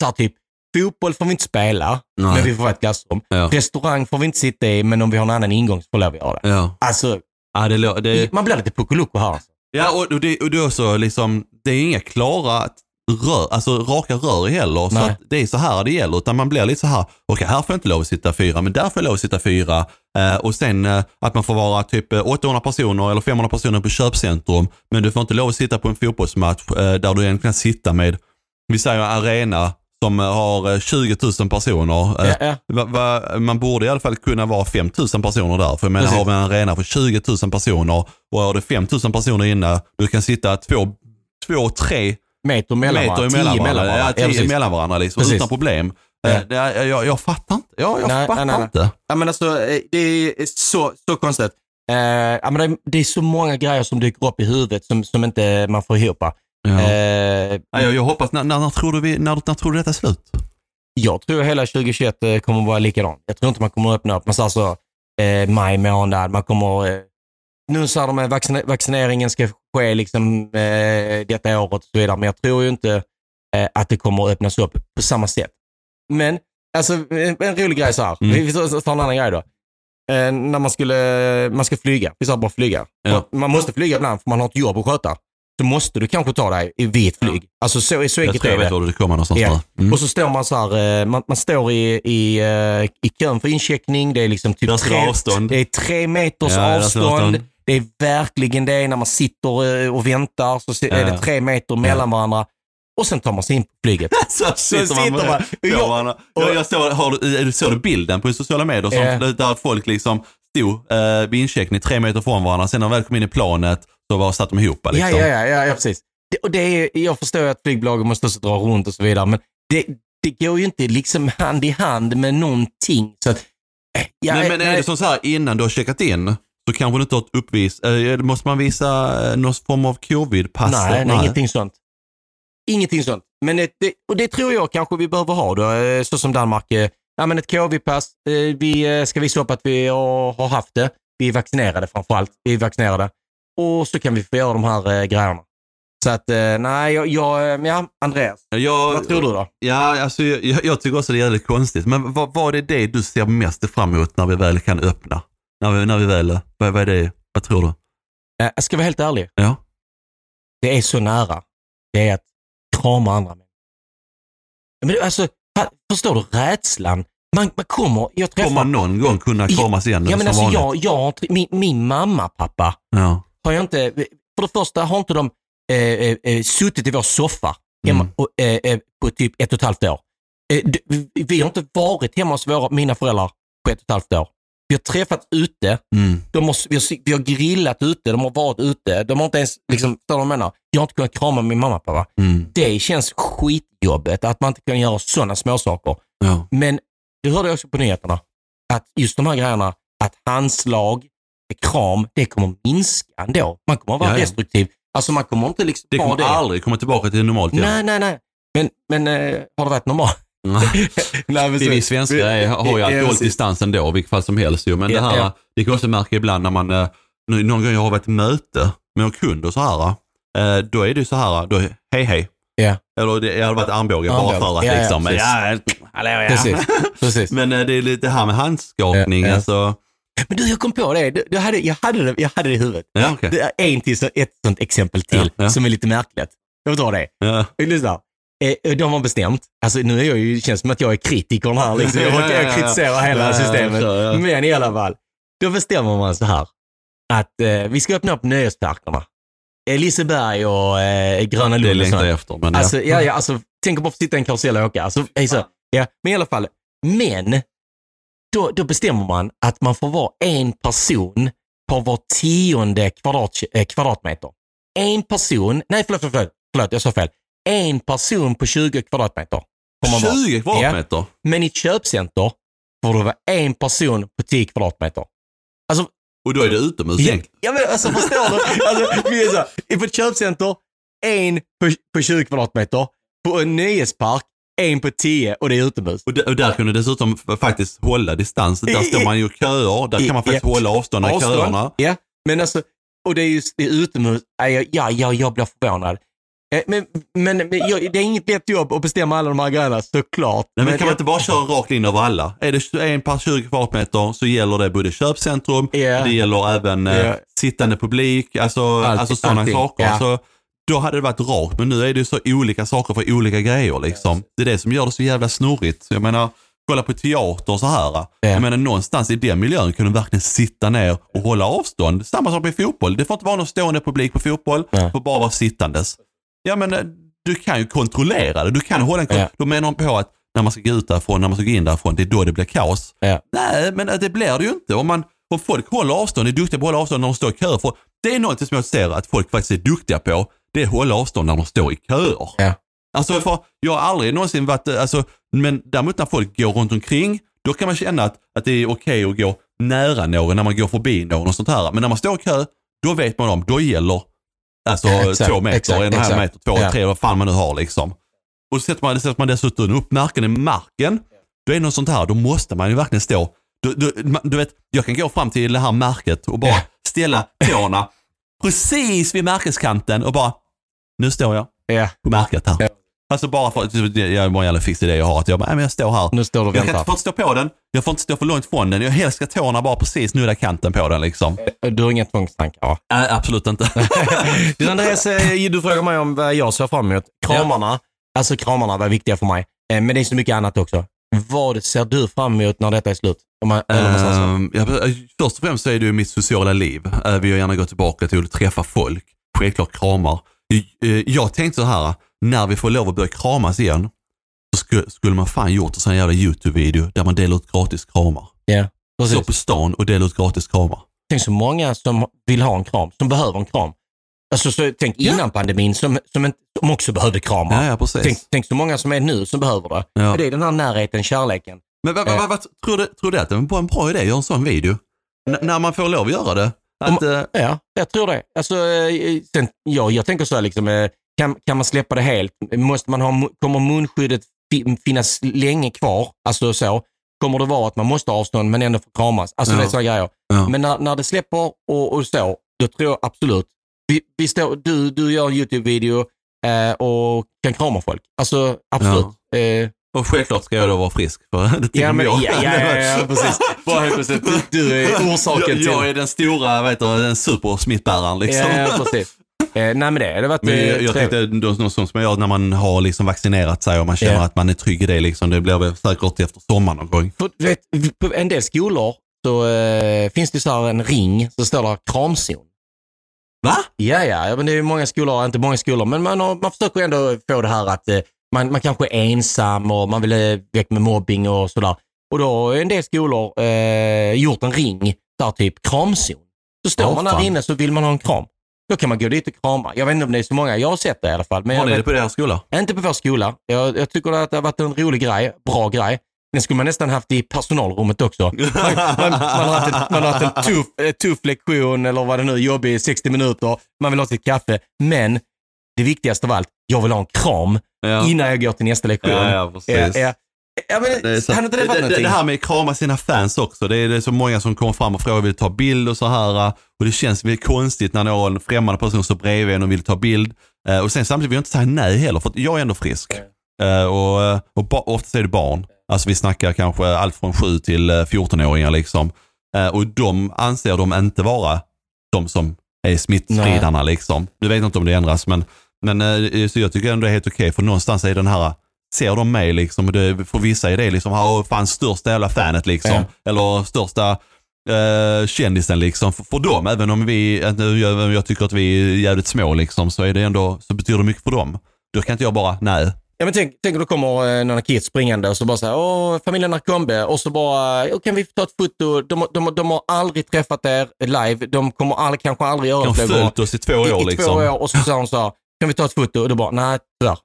så här, typ, fotboll får vi inte spela, Nej. men vi får ha ett klassrum. Ja. Restaurang får vi inte sitta i, men om vi har en annan ingång så får vi göra det. Ja. Alltså, Ja, det, det, man blir lite puckoloko här. Alltså. ja och, och, det, och det är också liksom, det är inga klara rör, alltså raka rör heller. Så Nej. att det är så här det gäller. Utan man blir lite så här, okej här får jag inte lov att sitta fyra, men där får jag lov att sitta fyra. Eh, och sen eh, att man får vara typ eh, 800 personer eller 500 personer på köpcentrum. Men du får inte lov att sitta på en fotbollsmatch eh, där du egentligen kan sitta med, vi säger arena som eh, har eh, 20 000 personer. Eh, Ja, ja. Va, va, man borde i alla fall kunna vara 5 000 personer där. För jag menar, har vi en arena för 20 000 personer och har det 5 000 personer inne, du kan sitta två, två tre Meter mellan meter varandra. emellan Tio mellan varandra. Ja, tio precis. mellan varandra liksom, Precis. utan problem. Ja. Eh, det är, jag, jag fattar inte. Ja, jag Nej, fattar nej, nej, inte. Ja, men alltså, eh, det är så, så konstigt. Eh, ja, men det, det är så många grejer som dyker upp i huvudet som, som inte man får ihop. Ja. Eh, Ja, jag, jag hoppas, när, när, när, tror du vi, när, när tror du detta är slut? jag tror hela 2021 eh, kommer att vara likadant. Jag tror inte man kommer att öppna upp. Man sa så, eh, maj månad, man kommer... Eh, nu sa de att vaccine, vaccineringen ska ske liksom, eh, detta året och så vidare, men jag tror ju inte eh, att det kommer att öppnas upp på samma sätt. Men, alltså en, rolig grej så här. Mm. Vi tar en annan grej då. Eh, när man skulle, man ska flyga, vi sa bara flyga. Ja. Man måste flyga ibland för man har ett jobb att sköta. Så måste du kanske ta dig i vid ett flyg. Alltså så, så Jag enkelt tror jag är vet det. var du kommer någonstans Ja. Mm. Och så står man så här, eh, man, man står i, i, eh, i kön för incheckning. Det är liksom typ det vara avstånd. Det är tre meters Ja, det avstånd. Det är verkligen det när man sitter eh, och väntar så är det tre meter mellan varandra. Och sen tar man sig in på flyget. Så sitter man sitter man- jag-. Jag, jag såg, har såg du bilden på sociala medier som, Ja. där folk liksom stod eh, vid incheckning tre meter från varandra. Sen när de väl kom in i planet så var, satt de ihop. Liksom. Ja, ja, ja, ja, precis. Det, och det är, jag förstår att flygbolagen måste också dra runt och så vidare, men det, det går ju inte liksom hand i hand med någonting. Så att, ja, nej, men är nej, det som så här innan du har checkat in så kanske du inte har ett uppvis. Eh, måste man visa eh, någon form av covid-pass? nej, nej, ingenting sånt. Ingenting sånt. Men det, och det tror jag kanske vi behöver ha då, eh, så som Danmark. eh, Ja, men ett covid-pass. eh, Vi eh, ska visa upp att vi har haft det. Vi är vaccinerade framför allt. Vi är vaccinerade. Och så kan vi få göra de här eh, grejerna. Så att, eh, nej, jag, jag, eh, ja, Andreas. Jag, Vad tror du då? Ja, alltså, jag, jag tycker också det är jävligt konstigt. Men vad, vad är det du ser mest fram emot när vi väl kan öppna? När vi, när vi väl, vad, vad är det? Vad tror du? Eh, Jag ska vara helt ärlig. Ja. Det är så nära. Det är att krama andra människor. Men alltså, förstår du rädslan? Man, man kommer, jag träffar... Kommer man någon gång kunna kramas igen? ja, men alltså, vanligt? jag, jag, har min, min mamma, pappa, Ja. har jag inte, för det första har inte de eh, eh, eh, suttit i vår soffa hemma Mm. och, eh, eh, på typ ett och ett halvt år. Eh, vi har inte varit hemma hos våra, mina föräldrar på ett och ett halvt år. Vi har träffat ute, Mm. de har, vi, har, vi har grillat ute, de har varit ute, de har inte ens, liksom, förstår jag menar? Jag har inte kunnat krama min mamma pappa. Mm. Det känns skitjobbigt att man inte kan göra sådana småsaker. Ja. Men det hörde jag också på nyheterna, att just de här grejerna, att handslag, kram, det kommer minska ändå. Man kommer att vara Ja, ja. restriktiv. Alltså man kommer inte liksom Det kommer det. aldrig komma tillbaka till normalt igen. Nej, nej, nej. Men, men eh, har det varit normalt? Nej, Vi, vi svenskar har ju Ja, alkohol precis. distans ändå, vilket fall som helst. Men Ja, det här, ja. det kan jag också märka ibland när man, eh, någon gång jag har varit i möte med en kund och så här, eh, då är det ju så här, då, hej hej. Ja, Eller det hade varit armbåge bara för att Ja, ja, liksom, precis. ja, hallå ja. precis. precis. Men eh, det är lite det här med handskakning, Ja, ja. alltså. Men du, jag kom på det. Du, du hade, jag, hade det jag hade det i huvudet. Ja, okej. Det är en till, ett sånt exempel till Ja, ja. som är lite märkligt. Jag vill ta det. Ja. Lyssna. Eh, De har bestämt, alltså nu är jag ju, det känns som att jag är kritikern här liksom. Jag, Ja, ja, ja, jag kritiserar hela systemet. Men i alla fall, då bestämmer man så här att eh, vi ska öppna upp nöjesparkerna. Eh, Liseberg och eh, Gröna Det Lund och längtar jag efter. Men Alltså, ja. ja, alltså, tänk bara få sitta i en karusell och åka. Alltså, hej så, ja, men i alla fall, men då, då bestämmer man att man får vara en person på var tionde kvadrat, eh, kvadratmeter. En person, nej förlåt, förlåt, förlåt, jag sa fel. En person på 20 kvadratmeter. Får man vara. 20 kvadratmeter? Men i ett köpcenter får det vara en person på 10 kvadratmeter. Alltså, Och då är det utomhus ja, ja, men alltså förstår du? Alltså, vi är så här, på ett köpcenter, en på, på 20 kvadratmeter. På en nöjespark, en på 10 och det är utomhus. Och, och där kunde dessutom faktiskt hålla distans. Där står man ju köer, där kan man faktiskt Ja. hålla avstånd i köerna. Ja, men alltså, och det är just det är utomhus. Ja, ja, ja, ja, jag blir förvånad. Eh, Men, men, men jag, det är inget lätt jobb att bestämma alla de här grejerna, såklart. Nej, men kan man inte bara köra rakt in över alla? Är det en per 20 kvadratmeter så gäller det både köpcentrum, Ja. det gäller även eh, Ja. sittande publik, alltså, Allt- alltså sådana allting, saker. ja. Alltså, då hade det varit rakt, men nu är det ju så olika saker för olika grejer liksom. Det är det som gör det så jävla snurrigt. Jag menar, kolla på teater och så här. Jag menar någonstans i den miljön kan du verkligen sitta ner och hålla avstånd. Samma sak med fotboll. Det får inte vara någon stående publik på fotboll, det får bara vara sittandes. Ja men eh, du kan ju kontrollera det. Du kan hålla en Ja. Då menar de på att när man ska gå ut därifrån, när man ska gå in därifrån, det är då det blir kaos. Ja. Nej, men eh, det blir det ju inte. Om, man, om folk håller avstånd, är duktiga på att hålla avstånd när de står i köer. För det är något som jag ser att folk faktiskt är duktiga på. Det är att hålla avstånd när de står i köer. Ja. Alltså för jag har aldrig någonsin varit, eh, alltså, men däremot när folk går runt omkring, då kan man känna att, att det är okej att gå nära någon när man går förbi någon och sånt här. Men när man står i kö, då vet man om, då gäller alltså exakt, två meter, exakt, en och en halv meter, två, Ja. tre, vad fan man nu har liksom. Och så sätter man, sätter man dessutom upp märken i marken, då är det något sånt här, då måste man ju verkligen stå. Du, du, du vet, jag kan gå fram till det här märket och bara Ja. ställa tårna precis vid märkeskanten och bara, nu står jag Ja. på märket här. Ja. Alltså bara för att jag är en jävla fix idé jag har. Att jag bara, nej, men jag står här. Nu står du och Jag väntar. inte få stå på den. Jag får inte stå för långt från den. Jag helst ska tårna bara precis nudda kanten på den liksom. Du har inga tvångstankar va? Nej, absolut inte. Du Andreas, eh, du frågar mig om vad jag ser fram emot. Kramarna, alltså kramarna var viktiga för mig. Eh, Men det är så mycket annat också. Vad ser du fram emot när detta är slut? Om man. Ehm, ja, först och främst så är det ju mitt sociala liv. Vi har gärna gått tillbaka till att träffa folk. Självklart kramar. Eh, jag tänkte så här, när vi får lov att börja kramas igen, så skulle, man fan gjort en sån jävla YouTube-video där man delar ut gratis kramar. Ja, Stå precis. på stan och dela ut gratis kramar. Tänk så många som vill ha en kram, som behöver en kram. Alltså, så, tänk innan pandemin som, som, som också behövde kramar. Ja, ja precis. Tänk, tänk så många som är nu som behöver det. Ja. Det är den här närheten, kärleken. Men vad, vad, vad, vad, tror, du, tror du att det var en bra idé att göra en sån video? N- när man får lov att göra det? Att, eh, Ja, jag tror det. Alltså, eh, sen, ja, jag tänker så här, liksom, eh, kan, kan man släppa det helt? Måste man ha, kommer munskyddet fi- finnas länge kvar? Alltså så. Kommer det vara att man måste ha avstånd men ändå få kramas? Alltså Ja. det är sådana grejer. Ja. Men när, när det släpper och, och så, då tror jag absolut. Vi, vi står, du, du gör en YouTube-video eh, och kan krama folk. Alltså absolut. Eh, och självklart ska jag då vara frisk. För det ja, men, jag. ja, ja, ja, ja, precis. Bara helt plötsligt, du, du är orsaken jag, till... jag är den stora, heter det, den supersmittbäraren liksom. Ja, ja, precis. Eh, nej men det hade varit Men eh, jag, jag trevligt. tänkte något sånt som jag när man har liksom vaccinerat sig och man känner Ja. att man är trygg i det. Liksom. Det blir väl säkert efter sommaren någon gång. För, vet, på en del skolor så eh, finns det så här en ring så står det kramzon. Va? Ja, ja, men det är många skolor, inte många skolor, men man, har, man försöker ändå få det här att eh, man, man kanske är ensam och man vill eh, väck med mobbing och sådär. Och då har en del skolor eh, gjort en ring där typ kramzon. Så står Åh, man där fan. inne så vill man ha en kram. Då kan man gå dit och krama. Jag vet inte om det är så många, jag har sett det i alla fall. Men Har ni det på deras skola? inte på vår skola. Jag, jag tycker att det har varit en rolig grej, bra grej. Den skulle man nästan haft i personalrummet också. Man, man, man har haft, ett, man har haft en tuff, eh, tuff lektion eller vad det nu jobbig i 60 minuter. Man vill ha sitt kaffe. Men det viktigaste av allt, jag vill ha en kram Ja. innan jag går till nästa lektion. Ja, ja. Ja, men, så, har inte det det, det, det här med att krama sina fans också. Det är, det är så många som kommer fram och frågar vill ta bild och så här. Och det känns väldigt konstigt när någon främmande person står bredvid en och vill ta bild. Eh, och sen samtidigt vill jag inte säga nej heller för jag är ändå frisk. Eh, och och ba, oftast är det barn. Alltså vi snackar kanske allt från 7 till eh, 14-åringar liksom. Och de anser de inte vara de som är smittspridarna liksom. Du vet inte om det ändras men, men så jag tycker ändå det är helt okej för någonstans är den här Ser de mig liksom, det, för vissa är det liksom, ha fan största jävla fanet liksom. Ja. Eller största eh, kändisen liksom. För, för dem, även om vi, att nu jag, jag tycker att vi är jävligt små liksom, så är det ändå, så betyder det mycket för dem. Då kan inte jag bara, nej. Ja, men tänk, tänk om det kommer eh, några kids springande och så bara så här, åh, familjen Narkombe och så bara, "Åh, kan vi få ta ett foto? De, de, de har aldrig träffat er live. De kommer aldrig, kanske aldrig göra De det har fler gånger. följt oss i två år I, i liksom. två år och så sa hon så här, kan vi ta ett foto? Och då bara, nej tyvärr.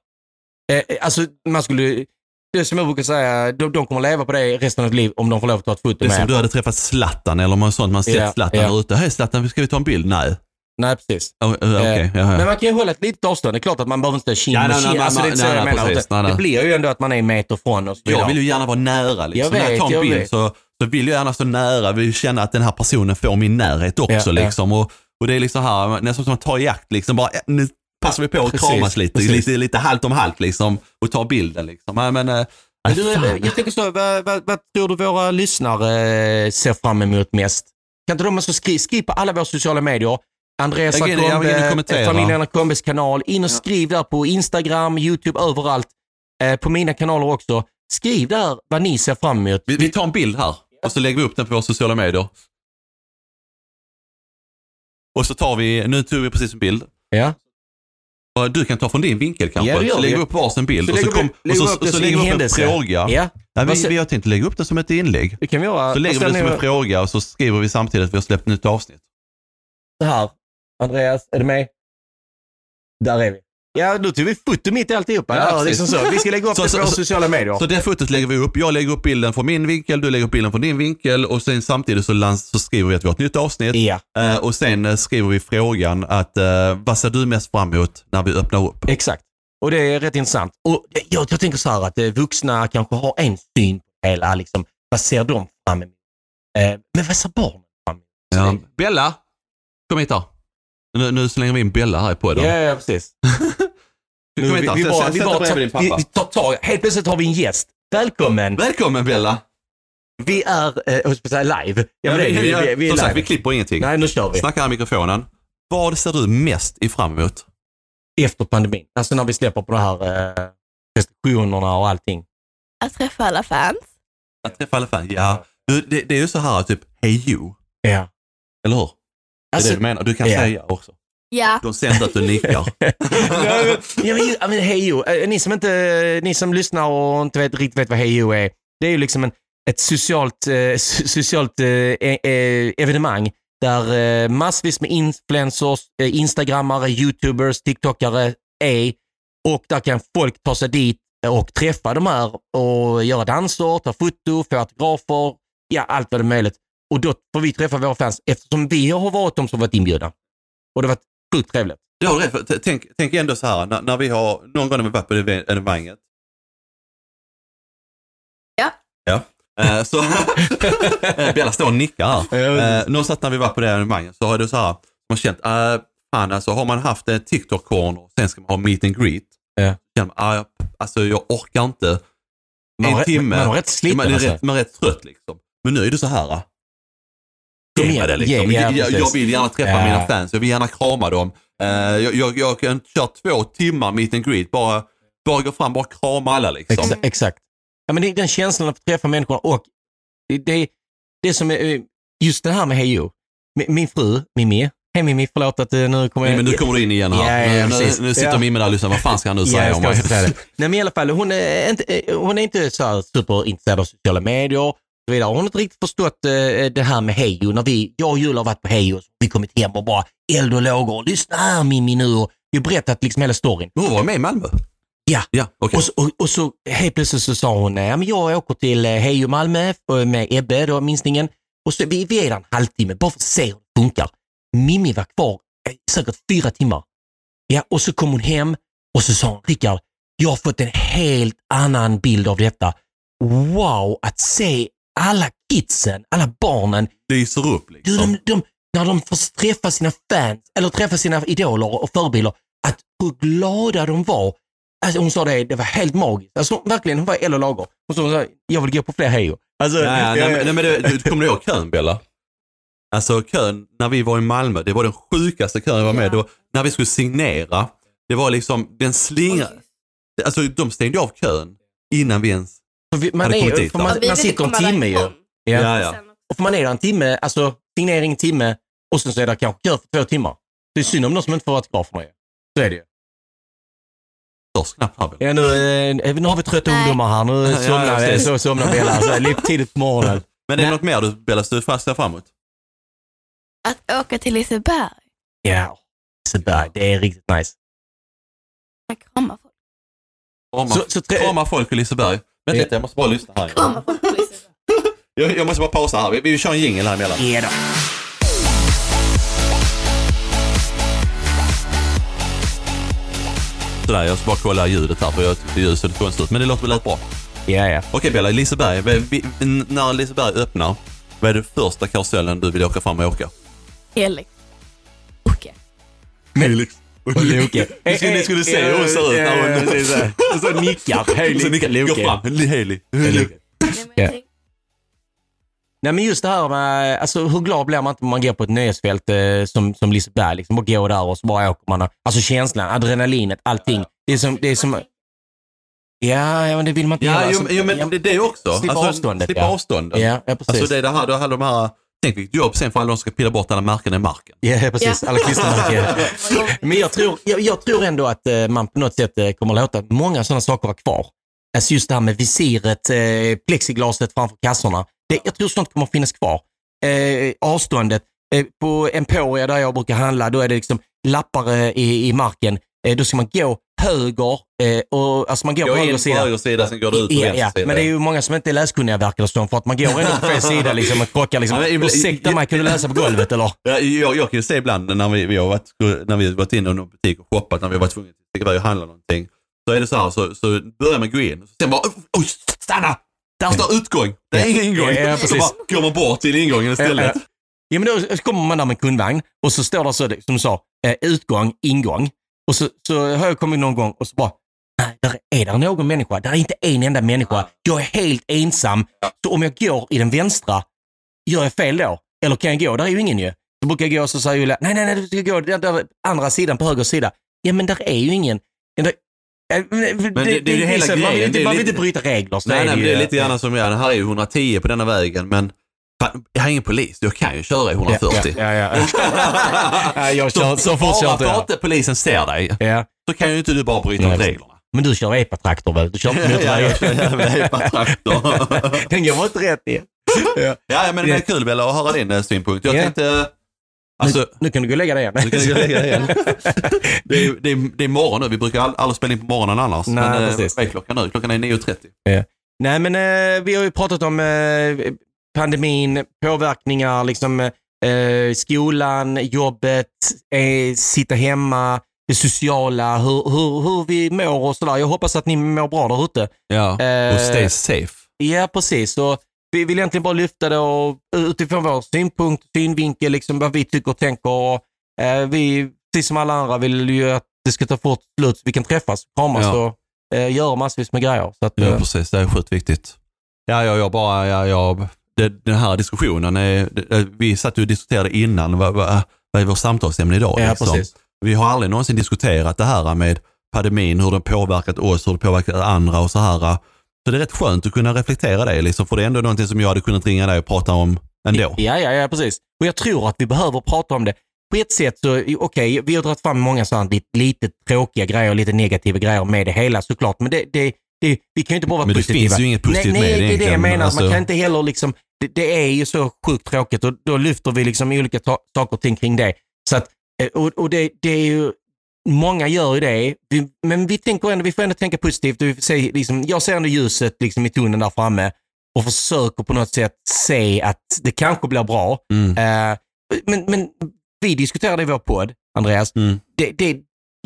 Eh, eh, alltså man skulle, det som jag brukar säga, de, de kommer leva på det resten av sitt liv om de får lov att ta ett foto Det är med som du hade träffat Zlatan eller något sånt, man sett Ja, Zlatan ja. ute. Hej Zlatan, ska vi ta en bild? Nej. Nej, precis. Oh, Okej, Eh, ja, ja. Men man kan ju hålla ett litet avstånd. Det är klart att man behöver inte kind Ja, mot nej, Alltså, det är inte så nej, jag nej, menar. precis. utan Nej, nej. Det blir ju ändå att man är en meter från och så vidare. Jag vill ju gärna vara nära liksom. Jag När jag vet, tar en jag bild vet. så, så vill jag gärna stå nära, vill känna att den här personen får min närhet också Ja, ja. liksom. Och, och det är liksom här, nästan som att ta i akt liksom. Bara, ja, nu passar vi på att kramas lite, precis. lite, lite halvt om halvt liksom. Och ta bilden liksom. Ja, Men, Men du, fan. eh, jag tänker så, vad, vad, vad tror du våra lyssnare eh, ser fram emot mest? Kan inte de alltså skri, skriv på alla våra sociala medier. Andreas kommenterar. familjen Akombes kanal. In och skriv där på Instagram, YouTube, överallt. Eh, på mina kanaler också. Skriv där vad ni ser fram emot. vi, vi tar en bild här och så lägger vi upp den på våra sociala medier. Och så tar vi, nu tog vi precis en bild. Ja. Du kan ta från din vinkel kanske. Ja, vi. upp varsin bild Så och så, kom, och så, upp och så lägger en upp en fråga. Ja. Nej, vi, vi har tänkt lägga upp det som ett inlägg. Det kan vi göra. Så lägger vi det som en fråga och så skriver vi samtidigt att vi har släppt nytt avsnitt. Så här. Andreas, är du med? Där är vi. Ja, då tog vi foto mitt i alltihopa. Ja, liksom så. Vi ska lägga upp Så- det på våra sociala medier. Så det fotot lägger vi upp. Jag lägger upp bilden från min vinkel, du lägger upp bilden från din vinkel och sen samtidigt så, lans- så skriver vi att vi har ett nytt avsnitt. Ja, Eh, och sen eh, skriver vi frågan att eh, vad ser du mest fram emot när vi öppnar upp? exakt. Och det är rätt intressant. Och jag, jag tänker så här att eh, vuxna kanske har en syn på hela. Liksom, vad ser de fram emot? Eh, men vad ser barnen fram emot? Ja. Bella, kom hit här. Nu, nu slänger vi in Bella här i podden. Ja, ja, precis. Du kommer vi, inte vi, bara, vi, bara tar, vi, vi tar tag, helt plötsligt har vi en gäst. Välkommen! Välkommen Bella! Vi är, eh, jag säga live. Ja, men det, vi, vi, vi är Som sagt, vi klipper ingenting. Nej, nu kör vi. Snacka här i mikrofonen. Vad ser du mest i fram emot? Efter pandemin. Alltså när vi släpper på de här eh, restriktionerna och allting. Att träffa alla fans. Att träffa alla fan. Ja, du, det, det är ju så här typ, hey you. Ja. Eller hur? Det är Alltså, det du menar. Du kan ja. säga också. Ja. De ser inte att du nickar. ja, men, ja, men, hejo, ni som inte, ni som lyssnar och inte vet, riktigt vet vad hejo är. Det är ju liksom en, ett socialt, eh, so- socialt eh, eh, eh, evenemang där eh, massvis med influencers, eh, instagrammare, youtubers, tiktokare är och där kan folk ta sig dit och träffa de här och göra danser, ta foto, få autografer, ja allt vad det är möjligt. Och då får vi träffa våra fans eftersom vi har varit de som varit inbjudna. Och det har varit sjukt trevligt. Du har rätt. Tänk, tänk ändå så här, när, när vi har, någon gång när vi varit på det evenemanget. Ja. Ja. Eh, så, Bella står och nickar här. Eh, någonstans när vi var på det evenemanget så har du så här, man känt, uh, fan alltså har man haft ett TikTok-corner, sen ska man ha meet and greet. Ja. Känner man, ah, alltså jag orkar inte. Man en har- timme. man har rätt sliten, man, är alltså. rätt, man är rätt trött liksom. Men nu är det så här. Kom Ge igen, det liksom. ge- ja, jag, jag vill gärna träffa Ja. mina fans, jag vill gärna krama dem. Eh, jag, jag, jag kan köra två timmar meet and greet, bara, bara gå fram, bara krama alla liksom. Exa, exakt. Ja, men det är den känslan att träffa människor och det, det, det som är, eh, just det här med hejo. Min, min fru, Mimmi, hej Mimmi, förlåt att eh, nu kommer Nej, men nu kommer du in igen här. Ja, ja, nu, nu, nu sitter Ja. Mimmi där och lyssnar, vad fan ska han nu Ja, säga jag om mig? Nej, men i alla fall, hon är inte, hon är inte så här superintresserad av sociala medier vidare. Hon har inte riktigt förstått eh, det här med hejo. När vi, jag och Julia har varit på hejo, har vi kommit hem och bara eld och lågor. Lyssna här Mimmi nu och vi har berättat liksom hela storyn. Hon var med i Malmö? Ja. Ja, okej. Och, så, och, och så helt plötsligt så sa hon, ja, men jag åker till eh, Hejo Malmö eh, med Ebbe, då, minstingen. Och så, vi, vi är där en halvtimme bara för att se hur det funkar. Mimmi var kvar säkert fyra timmar. Ja, och så kom hon hem och så sa hon, Rickard, jag har fått en helt annan bild av detta. Wow, att se alla kidsen, alla barnen, Lyser upp du, liksom. de, de, när de får träffa sina fans, eller träffa sina idoler och förebilder, att hur glada de var. Alltså hon sa det, det var helt magiskt. Alltså verkligen, hon var och lågor. Hon sa, jag vill gå på fler hejo. Alltså, Ja, ja, nej, men- nej, men du, du, kommer du ihåg kön Bella? Alltså kön när vi var i Malmö, det var den sjukaste kön jag var med. Ja. Då, när vi skulle signera, det var liksom, den slingra, alltså de stängde av kön innan vi ens... man, är, dit, man, man sitter en timme ju. Ja. Ja, ja. Och för man är där en timme, alltså signering en timme och sen så är det kanske kö för två timmar. Det är synd om de som inte får autograferna ju. Så är det ju. Knappt här. Ja, nu, eh, nu har vi trötta Nej. ungdomar här. Nu Ja, ja, somnar, precis. så somnar Bella. Alltså, lite tidigt på morgonen. Men är det något mer du Bella du ser fram emot? Att åka till Liseberg. Ja, Liseberg. Det är riktigt nice. Kramar folk. Krama, Så- så tre- krama folk i Liseberg. Vänta lite, jag måste bara lyssna här. Jag, jag måste bara pausa här. Vi, vi kör en jingel här emellan. Ja då. Sådär, jag ska bara kolla ljudet här för jag tyckte ljudet såg konstigt ut. Men det låter väl bra. Ja, ja. Okej Bella, Liseberg. Vi- vi- När Liseberg öppnar, vad är det första karusellen du vill åka fram och åka? Felix. Jocke. Felix. Och Loke. Ni skulle, ni skulle se hur hon ser ut när hon... Och så nickar. Nickar- Gå fram. Heli. Nej, men just det här med, alltså hur glad blir man inte om man går på ett nöjesfält eh, som, som Liseberg, liksom, och går där och så bara åker man. Alltså känslan, adrenalinet, allting. Det är som, det är som Ja, ja men det vill man inte Ja, göra. jo, Alltså, jo, men det, det också. Alltså, Slippa avståndet, Slippa ja. avståndet. Ja, ja precis. Alltså det är det här, du har alla de här, tänk vilket jobb sen för alla de som ska pilla bort alla märken i marken. Ja, precis. Ja. Alla klistermärken. Men jag tror, jag, jag tror ändå att eh, man på något sätt eh, kommer låta många sådana saker vara kvar. Alltså just det här med visiret, eh, plexiglaset framför kassorna. Det, jag tror sånt kommer finnas kvar. Eh, avståndet. Eh, på Emporia där jag brukar handla, då är det liksom lappar i, i marken. Eh, då ska man gå höger, eh, och, alltså man går Gå på höger in på sida. höger sida, sen går du ut på Ja, vänster ja. sida. Men det är ju många som inte är läskunniga verkar det som, för att man går ändå på fel sida liksom och krockar liksom. Ja, men Ursäkta mig, kan du läsa på golvet eller? Ja, jag, jag kan ju se ibland när vi, vi har varit, när vi har varit inne i någon butik och shoppat, när vi har varit tvungna att stiga iväg och handla någonting. Så är det så här, så, så börjar man gå in, och sen bara, oj, stanna! Där står utgång, det är ingen ingång. Ja, så bara går man bort till ingången istället. Ja, men då kommer man där med kundvagn och så står det så, som du sa, eh, utgång, ingång. Och så, så har jag kommit någon gång och så bara, nej, där är där någon människa? Där är inte en enda människa. Jag är helt ensam. Så om jag går i den vänstra, gör jag fel då? Eller kan jag gå? Där är ju ingen ju. Så brukar jag gå och så säger Julia, nej, nej, nej, du ska gå den där andra sidan på höger sida. Ja, men där är ju ingen. Där, men det, det, det- är hela så- man vill grejen. inte, man vill inte bryta regler. Så Nej, nej, det är ju- lite grann som jag. Här är ju 110 på denna vägen, men fan, jag är ingen polis. Jag kan ju köra i 140. Ja, ja, ja. ja, jag kör, så fort bara inte jag. inte polisen ser dig, Ja. så kan ju inte du bara bryta mot reglerna. Men du kör epatraktor väl? Du kör inte Ja, jag motorväg. kör jävla epatraktor. Den går inte rätt i. Ja. Ja, men det är kul Bella att höra din eh, synpunkt. Jag Ja. tänkte, alltså, nu, nu kan du gå och lägga dig igen. Nu kan jag lägga det igen. det, är, det, är, det är morgon nu, vi brukar all- aldrig spela in på morgonen annars. Nej, men eh, precis. vad är klockan nu? Klockan är 9.30. Nej, men eh, vi har ju pratat om eh, pandemin, påverkningar, liksom eh, skolan, jobbet, eh, sitta hemma, det sociala, hur, hur, hur vi mår och sådär. Jag hoppas att ni mår bra där ute. Ja, Eh, och stay safe. Ja, precis. Så vi vill egentligen bara lyfta det och, utifrån vår synpunkt, synvinkel, liksom vad vi tycker och tänker. Och, eh, vi, precis som alla andra, vill ju att det ska ta fort slut så vi kan träffas, kramas Ja. och eh, göra massvis med grejer. Så att, Ja, eh, precis. Det är sjukt viktigt. Ja, jag, jag bara, ja, jag, det, den här diskussionen, är, det, vi satt och diskuterade innan, vad, vad, vad är vårt samtalsämne idag? ja, liksom? Vi har aldrig någonsin diskuterat det här med pandemin, hur den påverkat oss, hur det påverkat andra och så här. Så det är rätt skönt att kunna reflektera det, liksom, för det är ändå någonting som jag hade kunnat ringa dig och prata om ändå. Ja, ja, ja, precis. Och jag tror att vi behöver prata om det. På ett sätt så, okej, vi har dragit fram många sådana lite, lite tråkiga grejer, lite negativa grejer med det hela såklart. Men det, det, det, vi kan ju inte bara vara Men det positiva. finns ju inget positivt nej, med nej, det det är det jag menar. alltså- Man kan inte heller liksom, det, det är ju så sjukt tråkigt och då lyfter vi liksom olika saker och ting kring det. Så att, eh, och, och det, det är ju, många gör ju det, vi, men vi, tänker ändå, vi får ändå tänka positivt. Vi får se, liksom, jag ser ändå ljuset liksom, i tunneln där framme och försöker på något sätt se att det kanske blir bra. Mm. Eh, men, men vi diskuterade i vår podd, Andreas. Mm. Det, det,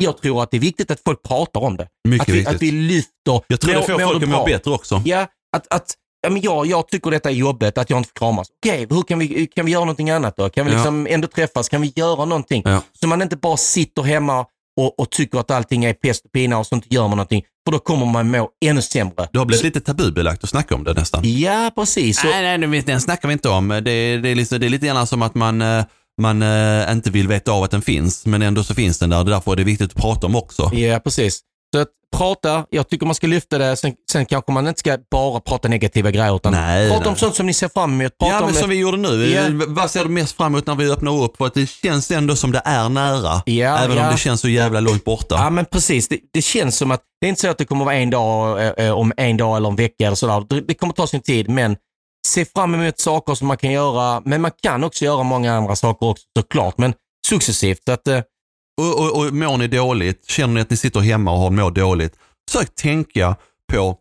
jag tror att det är viktigt att folk pratar om det. Mycket Att vi, viktigt. att vi lyfter. jag tror det får folk att må bättre också. Ja, att, att ja, men jag, jag tycker detta är jobbigt, att jag inte får kramas. Okej, hur kan vi, kan vi göra någonting annat då? Kan vi Ja. liksom ändå träffas? Kan vi göra någonting? Ja. Så man inte bara sitter hemma och, och tycker att allting är pest och pina och så inte gör man någonting. För då kommer man må ännu sämre. Det har blivit lite tabubelagt att snacka om det nästan. Ja, precis. Så, Nej, nej, den snackar vi inte om. Det, det, är, liksom, det är lite grann som att man, eh, man eh, inte vill veta av att den finns, men ändå så finns den där. Därför är det viktigt att prata om också. Ja, precis. Så att prata, jag tycker man ska lyfta det. Sen, sen kanske man inte ska bara prata negativa grejer, utan Nej, prata nej. om sånt som ni ser fram emot. Prata Ja, men det. som vi gjorde nu. Eh, Vad ser du mest fram emot när vi öppnar upp? För att det känns ändå som det är nära. Ja, även ja. om det känns så jävla långt borta. Ja, men precis. Det, det känns som att det är inte så att det kommer vara en dag eh, eh, om en dag eller en vecka eller sådär. Det, det kommer ta sin tid, men se fram emot saker som man kan göra. Men man kan också göra många andra saker också såklart, men successivt. Att, eh, Och, och, och mår ni dåligt, känner ni att ni sitter hemma och har mår dåligt, försök tänka på,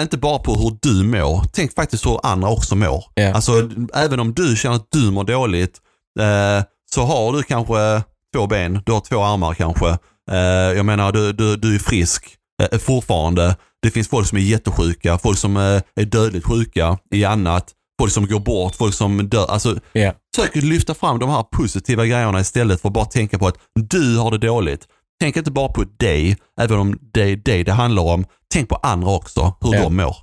inte bara på hur du mår, tänk faktiskt hur andra också mår. Ja. Alltså även om du känner att du mår dåligt, eh, så har du kanske två ben, du har två armar kanske. Eh, jag menar, du, du, du är frisk eh, fortfarande. Det finns folk som är jättesjuka, folk som eh, är dödligt sjuka i annat, folk som går bort, folk som dör. Alltså, ja. Försök lyfta fram de här positiva grejerna istället för att bara tänka på att du har det dåligt. Tänk inte bara på dig, även om det är dig det handlar om. Tänk på andra också, hur Ja. de mår.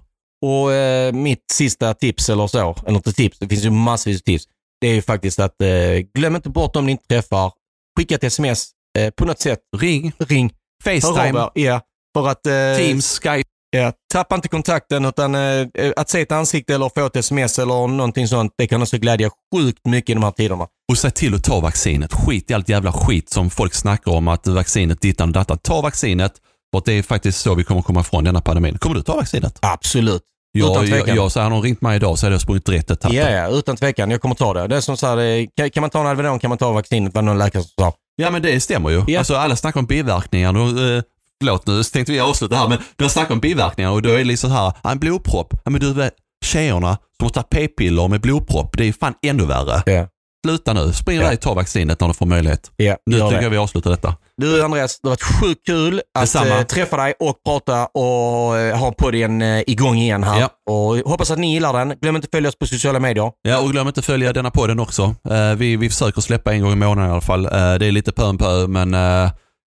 Och eh, mitt sista tips eller så, eller inte tips, det finns ju massvis av tips. Det är ju faktiskt att eh, glöm inte bort om ni inte träffar. Skicka ett sms eh, på något sätt. Ring, Ring. Facetime. Ja, för att... Eh, Teams, Skype. Ja, tappa inte kontakten utan eh, att se ett ansikte eller få ett sms eller någonting sånt, det kan också glädja sjukt mycket i de här tiderna. Och se till att ta vaccinet. Skit i allt jävla skit som folk snackar om att vaccinet dittan och dattan. Ta vaccinet, för det är faktiskt så vi kommer komma ifrån denna pandemin. Kommer du ta vaccinet? Absolut. Utan jag, jag, så hade de ringt mig idag så hade jag sprungit rätt etappen. Ja, ja, utan tvekan. Jag kommer ta det. Det är som så här, det- kan, kan man ta en Alvedon kan man ta vaccinet, vad någon läkare som sa. Ja men det stämmer ju. Ja. Alltså alla snackar om biverkningar. Och, eh, förlåt nu tänkte vi avsluta här men de snackar om biverkningar och då är det liksom så här, en blodpropp. Ja men du vet, tjejerna som tar p-piller med blodpropp, det är fan ännu värre. Ja. Sluta nu, spring iväg ta vaccinet när du får möjlighet. Ja, Nu tycker jag vi avslutar detta. Du Andreas, det har varit sjukt kul att Detsamma. eh, träffa dig och prata och eh, ha podden eh, igång igen här. Ja. Och hoppas att ni gillar den. Glöm inte att följa oss på sociala medier. Ja och glöm inte att följa denna podden också. Vi, vi försöker släppa en gång i månaden i alla fall. Det är lite pö om pö men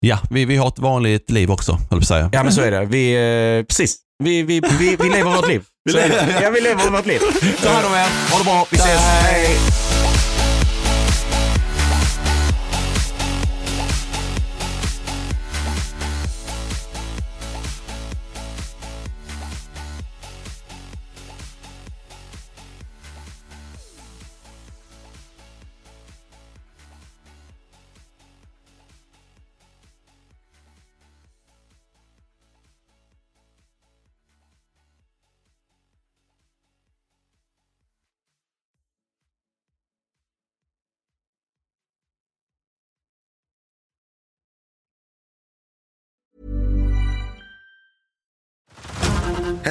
Ja, vi, vi har ett vanligt liv också, höll jag säga. Ja men så är det. Vi, eh, precis. Vi, vi, vi, vi lever vårt liv. Så är det. Ja, vi lever vårt liv. Ta hand om er. Ha det bra. Vi ses. Hej.